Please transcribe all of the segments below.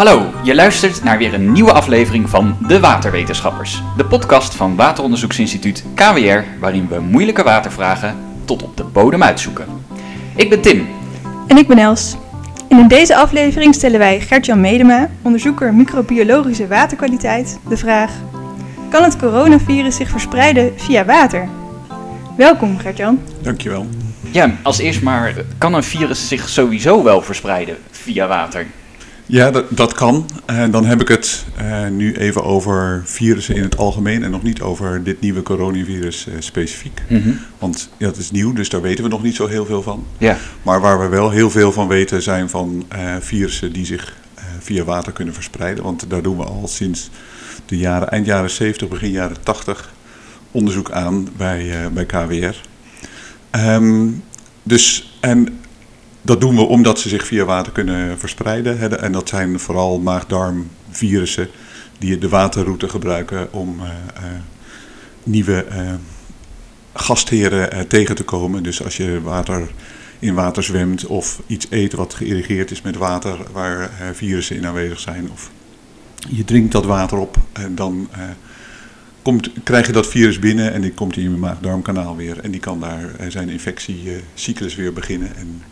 Hallo, je luistert naar weer een nieuwe aflevering van De Waterwetenschappers. De podcast van Wateronderzoeksinstituut KWR, waarin we moeilijke watervragen tot op de bodem uitzoeken. Ik ben Tim. En ik ben Els. En in deze aflevering stellen wij Gert-Jan Medema, onderzoeker microbiologische waterkwaliteit, de vraag: Kan het coronavirus zich verspreiden via water? Welkom Gert-Jan. Dankjewel. Ja, als eerst maar, kan een virus zich sowieso wel verspreiden via water? Ja, dat, dat kan. Uh, dan heb ik het uh, nu even over virussen in het algemeen en nog niet over dit nieuwe coronavirus uh, specifiek. Mm -hmm. Want ja, dat is nieuw, dus daar weten we nog niet zo heel veel van. Ja. Maar waar we wel heel veel van weten zijn van virussen die zich via water kunnen verspreiden. Want daar doen we al sinds de jaren, eind jaren 70, begin jaren 80 onderzoek aan bij, bij KWR. Um, dus, en dat doen we omdat ze zich via water kunnen verspreiden. En dat zijn vooral maag-darmvirussen die de waterroute gebruiken om uh, uh, nieuwe uh, gastheren tegen te komen. Dus als je water in water zwemt of iets eet wat geïrrigeerd is met water waar virussen in aanwezig zijn. Of je drinkt dat water op en dan komt, krijg je dat virus binnen en die komt in je maag-darmkanaal weer. En die kan daar zijn infectiecyclus weer beginnen. En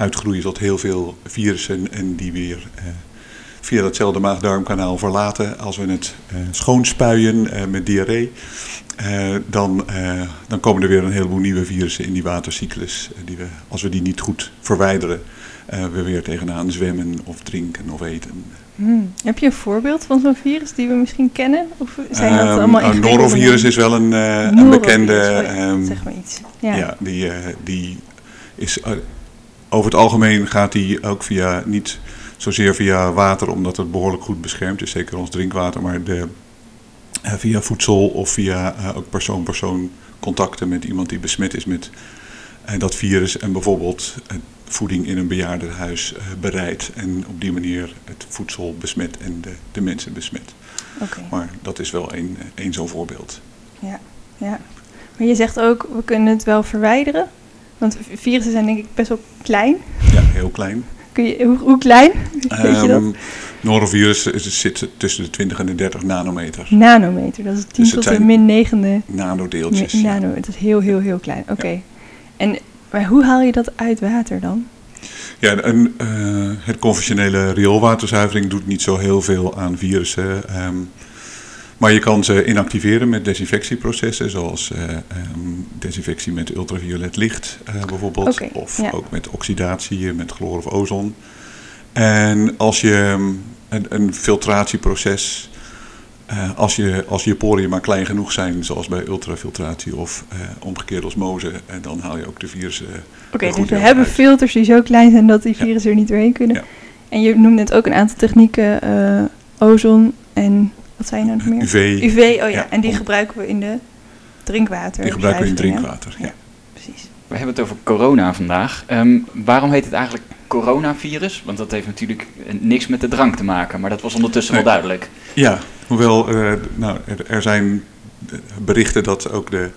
uitgroeien tot heel veel virussen en die weer uh, via datzelfde maag-darmkanaal verlaten. Als we het uh, schoonspuien uh, met diarree, dan, dan komen er weer een heleboel nieuwe virussen in die watercyclus. die we, als we die niet goed verwijderen, we weer tegenaan zwemmen of drinken of eten. Hmm. Heb je een voorbeeld van zo'n virus die we misschien kennen? Of zijn dat um, allemaal Een norovirus is wel een, een bekende. Um, zeg maar iets. Ja, ja die, die is over het algemeen gaat die ook via, niet zozeer via water, omdat het behoorlijk goed beschermd is, zeker ons drinkwater, maar de, uh, via voedsel of via uh, ook persoon-persoon contacten met iemand die besmet is met uh, dat virus en bijvoorbeeld voeding in een bejaardenhuis bereidt en op die manier het voedsel besmet en de, de mensen besmet. Okay. Maar dat is wel een, een zo'n voorbeeld. Ja, ja. Maar je zegt ook, we kunnen het wel verwijderen. Want virussen zijn denk ik best wel klein. Ja, heel klein. Kun je, hoe, hoe klein? Weet je dat? Um, norovirus zit tussen de 20 en de 30 nanometer. Nanometer, dat is 10 Dus tot de min negende. Nanodeeltjes. Mi- Nano, dat is heel, heel, heel klein. Oké. Okay. En maar hoe haal je dat uit water dan? Ja, en, uh, het conventionele rioolwaterzuivering doet niet zo heel veel aan virussen. Um, maar je kan ze inactiveren met desinfectieprocessen, zoals uh, um, desinfectie met ultraviolet licht uh, bijvoorbeeld. Okay, of ja. ook met oxidatie, met chloor of ozon. En als je um, een, een filtratieproces, uh, als, je, als je poriën maar klein genoeg zijn, zoals bij ultrafiltratie of omgekeerde osmose, dan haal je ook de virussen. Oké, okay, dus we hebben uit. filters die zo klein zijn dat die virussen ja. er niet doorheen kunnen. Ja. En je noemde net ook een aantal technieken, ozon en wat zijn nou nog meer? UV. UV, oh ja. Ja, En die om- gebruiken we in de drinkwater. Die gebruiken we in drinkwater. Ja. Precies. We hebben het over corona vandaag. Ehm, waarom heet het eigenlijk coronavirus? Want dat heeft natuurlijk eh, niks met de drank te maken, maar dat was ondertussen Nee. wel duidelijk. Ja, hoewel eh, nou, er, er zijn berichten dat ook de,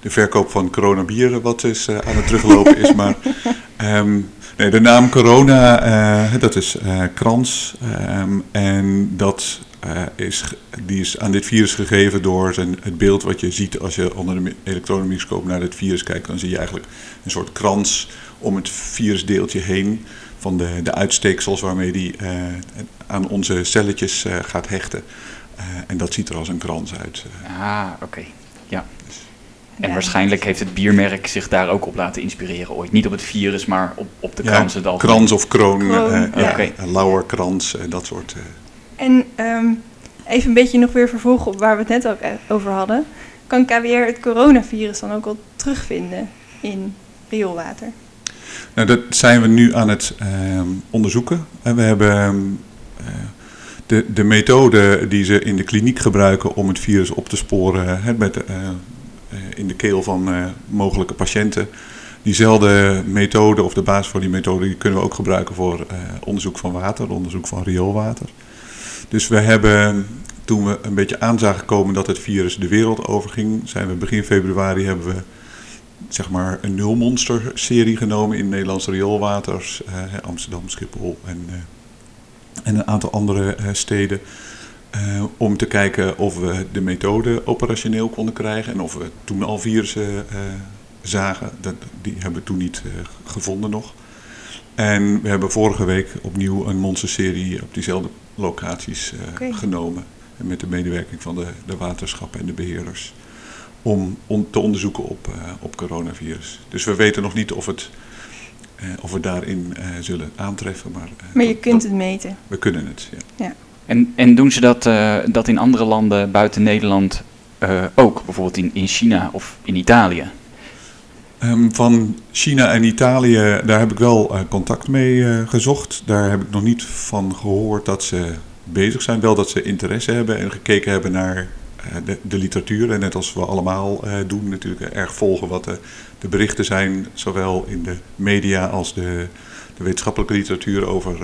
de verkoop van coronabieren wat is, eh, aan het teruglopen is. Maar ehm, nee, de naam corona, eh, dat is eh, krans. ehm, en dat is, die is aan dit virus gegeven door zijn, het beeld wat je ziet als je onder de mi- elektronenmicroscoop naar het virus kijkt. Dan zie je eigenlijk een soort krans om het virusdeeltje heen van de, de uitsteeksels waarmee die aan onze celletjes gaat hechten. En dat ziet er als een krans uit. Ah, oké. Ja. En Ja, waarschijnlijk heeft het biermerk zich daar ook op laten inspireren ooit. Niet op het virus, maar op, op de Ja, kransen. dan. krans of kroon, Kroon, eh, ja, lauwerkrans, eh, dat soort. eh. En ehm, even een beetje nog weer vervolgen op waar we het net ook over hadden. Kan KWR het coronavirus dan ook al terugvinden in rioolwater? Nou, dat zijn we nu aan het ehm, onderzoeken. En we hebben ehm, eh, de, de methode die ze in de kliniek gebruiken om het virus op te sporen hè, met, in de keel van eh, mogelijke patiënten. Diezelfde methode of de basis voor die methode die kunnen we ook gebruiken voor eh, onderzoek van water, onderzoek van rioolwater. Dus we hebben, toen we een beetje aan zagen komen dat het virus de wereld overging, zijn we begin februari hebben we zeg maar een nulmonster serie genomen in Nederlandse rioolwaters, eh, Amsterdam, Schiphol en, eh, en een aantal andere steden. Om te kijken of we de methode operationeel konden krijgen en of we toen al virussen zagen. Dat, die hebben we toen niet gevonden nog. En we hebben vorige week opnieuw een monsterserie op diezelfde locaties genomen. Met de medewerking van de, de waterschappen en de beheerders. Om, om te onderzoeken op, op coronavirus. Dus we weten nog niet of, het, uh, of we daarin zullen aantreffen. Maar, maar je kunt het meten. We kunnen het, ja. ja. En, en doen ze dat, dat in andere landen buiten Nederland ook? Bijvoorbeeld in, in China of in Italië? Um, van China en Italië, daar heb ik wel uh, contact mee gezocht. Daar heb ik nog niet van gehoord dat ze bezig zijn. Wel dat ze interesse hebben en gekeken hebben naar de, de, literatuur. En net als we allemaal doen, natuurlijk erg volgen wat de, de, berichten zijn. Zowel in de media als de, de wetenschappelijke literatuur over,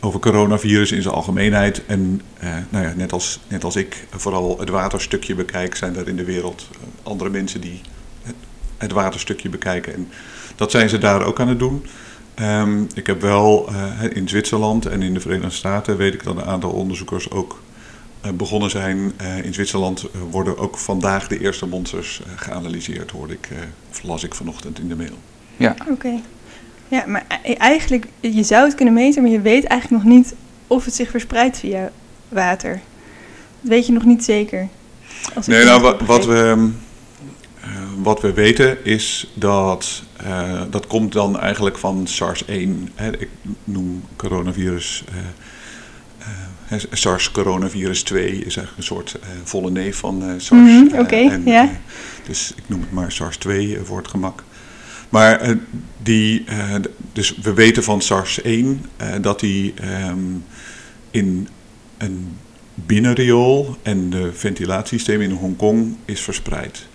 over coronavirus in zijn algemeenheid. En nou ja, net, als, net als ik vooral het waterstukje bekijk, zijn er in de wereld andere mensen die het waterstukje bekijken. En dat zijn ze daar ook aan het doen. Um, ik heb wel uh, in Zwitserland en in de Verenigde Staten weet ik dat een aantal onderzoekers ook uh, begonnen zijn. Uh, in Zwitserland worden ook vandaag de eerste monsters geanalyseerd, hoorde ik, of las ik vanochtend in de mail. Ja, oké. Ja, maar e-, eigenlijk, je zou het kunnen meten, maar je weet eigenlijk nog niet of het zich verspreidt via water. Dat weet je nog niet zeker. nee, nou, wat, wat we wat we weten is dat uh, dat komt dan eigenlijk van SARS-1. Ik noem coronavirus. Uh, uh, SARS-coronavirus 2 is eigenlijk een soort volle neef van SARS. Mm, Oké, okay, ja. dus ik noem het maar SARS-2 voor het gemak. Maar die, dus we weten van SARS-1 dat die um, in een binnenriool en de ventilatiesysteem in Hongkong is verspreid.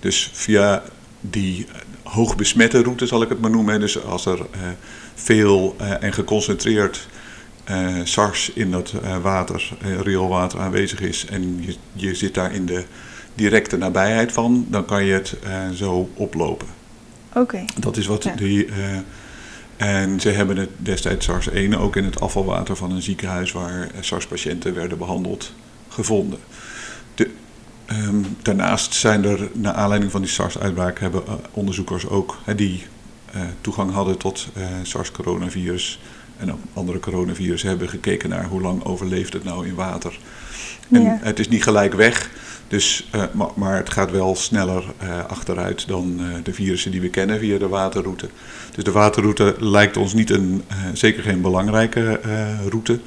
Dus via die hoog besmette route zal ik het maar noemen. Dus als er veel en geconcentreerd SARS in dat water, rioolwater aanwezig is en je, je zit daar in de directe nabijheid van, dan kan je het zo oplopen. Oké. Okay. Dat is wat ja. die. en ze hebben het destijds SARS-1 ook in het afvalwater van een ziekenhuis waar SARS-patiënten werden behandeld gevonden. De, Um, daarnaast zijn er, naar aanleiding van die SARS-uitbraak, hebben uh, onderzoekers ook die uh, toegang hadden tot uh, SARS-coronavirus en ook andere coronavirus hebben gekeken naar hoe lang overleeft het nou in water. En ja. het is niet gelijk weg, dus, maar, maar, het gaat wel sneller achteruit dan de virussen die we kennen via de waterroute. Dus de waterroute lijkt ons niet een, zeker geen belangrijke route.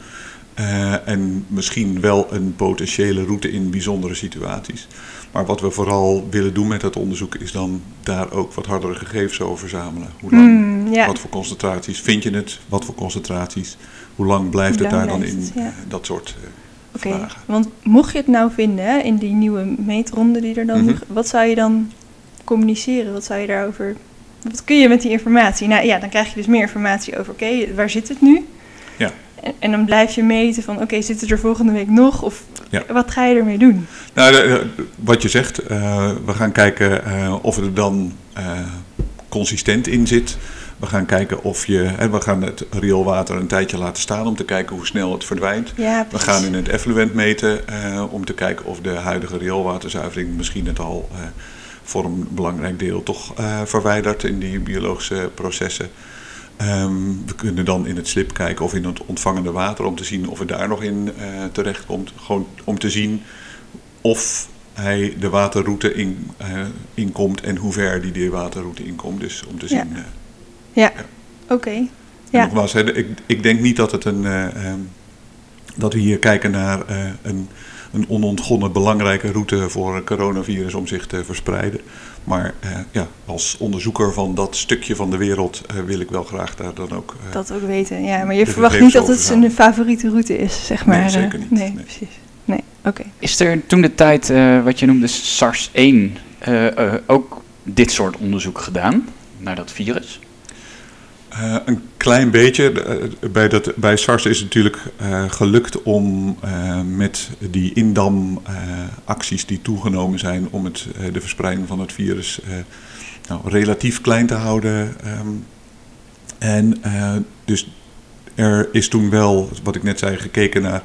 En misschien wel een potentiële route in bijzondere situaties. Maar wat we vooral willen doen met het onderzoek is dan daar ook wat hardere gegevens over verzamelen. Hoe lang, mm, ja. wat voor concentraties vind je het, wat voor concentraties, hoe lang blijft het daar dan in, het, dat soort Oké, okay, want mocht je het nou vinden in die nieuwe meetronde die er dan, mm -hmm. wat zou je dan communiceren? Wat zou je daarover, wat kun je met die informatie? Nou ja, dan krijg je dus meer informatie over, oké, okay, waar zit het nu? Ja. En, en dan blijf je meten van, oké, okay, zit het er volgende week nog? Of ja. wat ga je ermee doen? Nou, wat je zegt, uh, we gaan kijken uh, of er dan uh, consistent in zit. We gaan kijken of je, en we gaan het rioolwater een tijdje laten staan om te kijken hoe snel het verdwijnt. Ja, we gaan in het effluent meten om te kijken of de huidige rioolwaterzuivering misschien het al voor een belangrijk deel toch verwijdert in die biologische processen. Um, we kunnen dan in het slip kijken of in het ontvangende water om te zien of het daar nog in uh, terecht komt. Gewoon om te zien of hij de waterroute in, uh, inkomt en hoe ver die de waterroute inkomt. Dus om te zien. Ja, uh, ja. oké. Okay. Ja. Nogmaals, hè, ik, ik denk niet dat, het een, um, dat we hier kijken naar een, een onontgonnen belangrijke route voor een coronavirus om zich te verspreiden. Maar uh, ja, als onderzoeker van dat stukje van de wereld uh, wil ik wel graag daar dan ook. Uh, dat ook weten, ja. Maar je verwacht niet dat het zijn favoriete route is, zeg maar. Nee, zeker niet. Nee, nee. precies. Nee, oké. Okay. Is er toen de tijd, wat je noemde SARS-1, ook dit soort onderzoek gedaan naar dat virus? Uh, een klein beetje. Uh, bij, dat, bij SARS is het natuurlijk uh, gelukt om met die indamacties die toegenomen zijn om het, de verspreiding van het virus nou, relatief klein te houden. Um, en dus er is toen wel, wat ik net zei, gekeken naar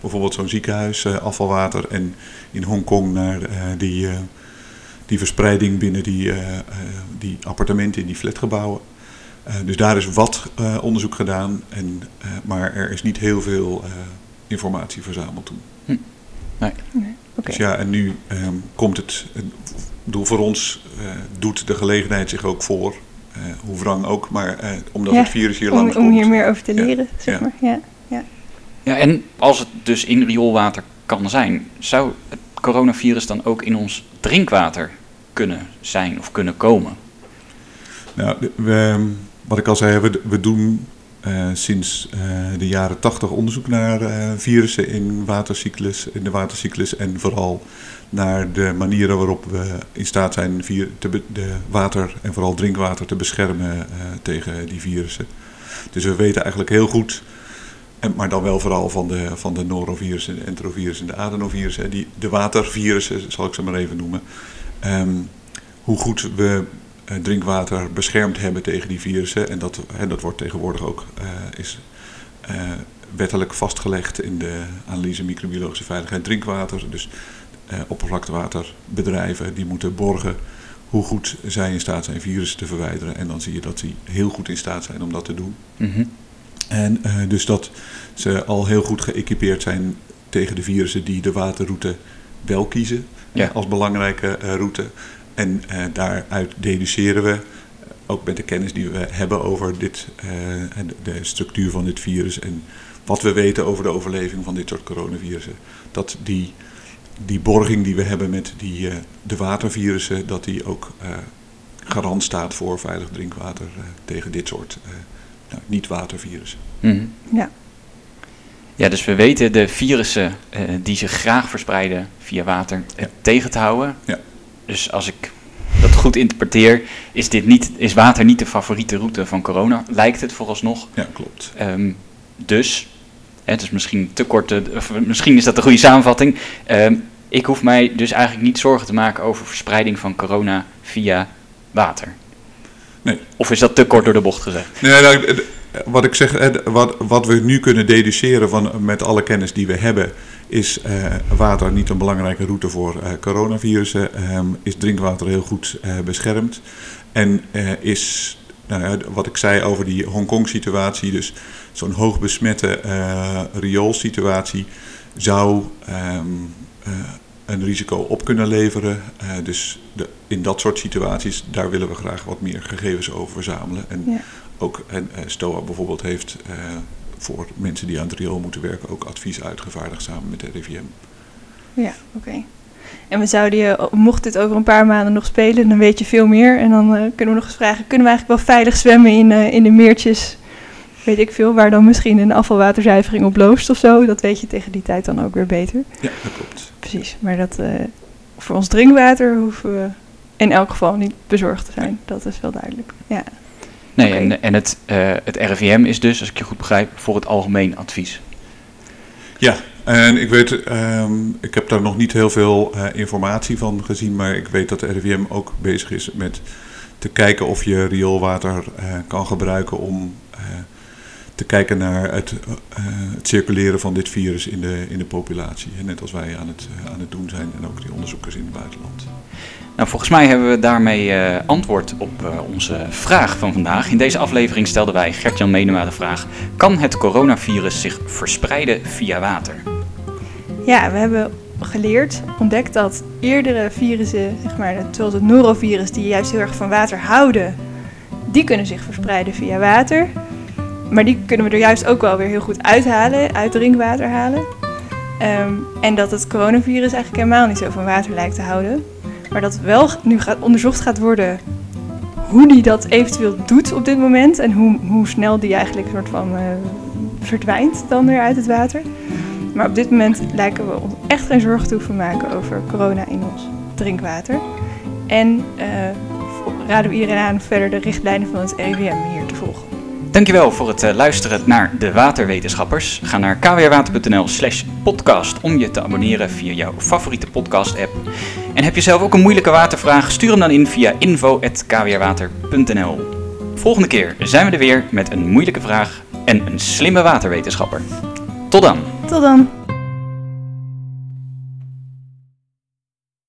bijvoorbeeld zo'n ziekenhuis, afvalwater. En in Hongkong naar die, die verspreiding binnen die, die appartementen in die flatgebouwen. Dus daar is wat onderzoek gedaan, en, maar er is niet heel veel informatie verzameld toen. Hm. Nee. nee. Okay. Dus ja, en nu um, komt het, doel voor ons doet de gelegenheid zich ook voor. hoe wrang ook, maar omdat ja, het virus hier om, langs om komt. hier meer over te leren, Ja. zeg Ja. maar. Ja. Ja. Ja, en als het dus in rioolwater kan zijn, zou het coronavirus dan ook in ons drinkwater kunnen zijn of kunnen komen? Nou, we, wat ik al zei, we, we doen eh, sinds eh, de jaren tachtig onderzoek naar eh, virussen in, watercyclus, in de watercyclus. En vooral naar de manieren waarop we in staat zijn te de water en vooral drinkwater te beschermen tegen die virussen. Dus we weten eigenlijk heel goed, en, maar dan wel vooral van de, van de norovirussen, de enterovirussen en de adenovirussen, die, de watervirussen zal ik ze maar even noemen. Ehm, hoe goed we drinkwater beschermd hebben tegen die virussen. En dat, hè, dat wordt tegenwoordig ook eh, is, eh, wettelijk vastgelegd in de analyse microbiologische veiligheid drinkwater. Dus eh, oppervlaktewaterbedrijven die moeten borgen hoe goed zij in staat zijn virussen te verwijderen. En dan zie je dat die heel goed in staat zijn om dat te doen. Mhm. En eh, dus dat ze al heel goed geëquipeerd zijn tegen de virussen die de waterroute wel kiezen Ja. eh, als belangrijke eh, route. En eh, daaruit deduceren we, eh, ook met de kennis die we hebben over dit, eh, de structuur van dit virus en wat we weten over de overleving van dit soort coronavirussen, dat die, die borging die we hebben met die, eh, de watervirussen, dat die ook eh, garant staat voor veilig drinkwater tegen dit soort eh, nou, niet-watervirussen. Mhm. Ja. Ja, dus we weten de virussen eh, die zich graag verspreiden via water Ja. tegen te houden. Ja. Dus als ik dat goed interpreteer, is, dit niet, is water niet de favoriete route van corona, lijkt het vooralsnog. Ja, klopt. Ehm, dus, het is misschien te kort, eh, of misschien is dat de goede samenvatting. Ehm, ik hoef mij dus eigenlijk niet zorgen te maken over verspreiding van corona via water. Nee. Of is dat te kort door de bocht gezegd? Nee, nou, d- wat ik zeg, eh, wat, wat we nu kunnen deduceren van, met alle kennis die we hebben, is eh, water niet een belangrijke route voor eh, coronavirussen. Ehm, is drinkwater heel goed eh, beschermd. En is, nou wat ik zei over die Hongkong-situatie, dus zo'n hoog besmette eh rioolsituatie, zou ehm, eh, een risico op kunnen leveren. Dus de, in dat soort situaties, daar willen we graag wat meer gegevens over verzamelen. En Ja. ook en, STOA bijvoorbeeld heeft voor mensen die aan het riool moeten werken ook advies uitgevaardigd samen met de RIVM. Ja, oké. En we zouden je, mocht dit over een paar maanden nog spelen, dan weet je veel meer. En dan eh, kunnen we nog eens vragen, kunnen we eigenlijk wel veilig zwemmen in, eh, in de meertjes, weet ik veel, waar dan misschien een afvalwaterzuivering op loost of zo. Dat weet je tegen die tijd dan ook weer beter. Ja, dat klopt. Precies, maar dat, eh, voor ons drinkwater hoeven we in elk geval niet bezorgd te zijn. Dat is wel duidelijk. Ja, Nee, en, en het, eh, het RIVM is dus, als ik je goed begrijp, voor het algemeen advies. Ja, en ik weet, ehm, ik heb daar nog niet heel veel eh, informatie van gezien, maar ik weet dat de RIVM ook bezig is met te kijken of je rioolwater eh, kan gebruiken om eh, te kijken naar het, eh, het circuleren van dit virus in de, in de populatie. Net als wij aan het, aan het doen zijn en ook die onderzoekers in het buitenland. Nou, volgens mij hebben we daarmee eh, antwoord op eh, onze vraag van vandaag. In deze aflevering stelden wij Gert-Jan Menema de vraag: kan het coronavirus zich verspreiden via water? ja we hebben geleerd, ontdekt dat eerdere virussen, zeg maar, zoals het norovirus, die juist heel erg van water houden, die kunnen zich verspreiden via water. Maar die kunnen we er juist ook wel weer heel goed uithalen, uit drinkwater halen. Ehm, en dat het coronavirus eigenlijk helemaal niet zo van water lijkt te houden. Maar dat wel nu gaat, onderzocht gaat worden hoe die dat eventueel doet op dit moment. En hoe, hoe snel die eigenlijk soort van eh, verdwijnt dan weer uit het water. Maar op dit moment lijken we ons echt geen zorgen te hoeven maken over corona in ons drinkwater. En eh, raden we iedereen aan verder de richtlijnen van het RIVM hier te volgen. Dankjewel voor het eh, luisteren naar de waterwetenschappers. Ga naar kwrwater.nl slash podcast om je te abonneren via jouw favoriete podcast app. En heb je zelf ook een moeilijke watervraag? Stuur hem dan in via info.kwrwater.nl Volgende keer zijn we er weer met een moeilijke vraag en een slimme waterwetenschapper. Tot dan! Tot dan!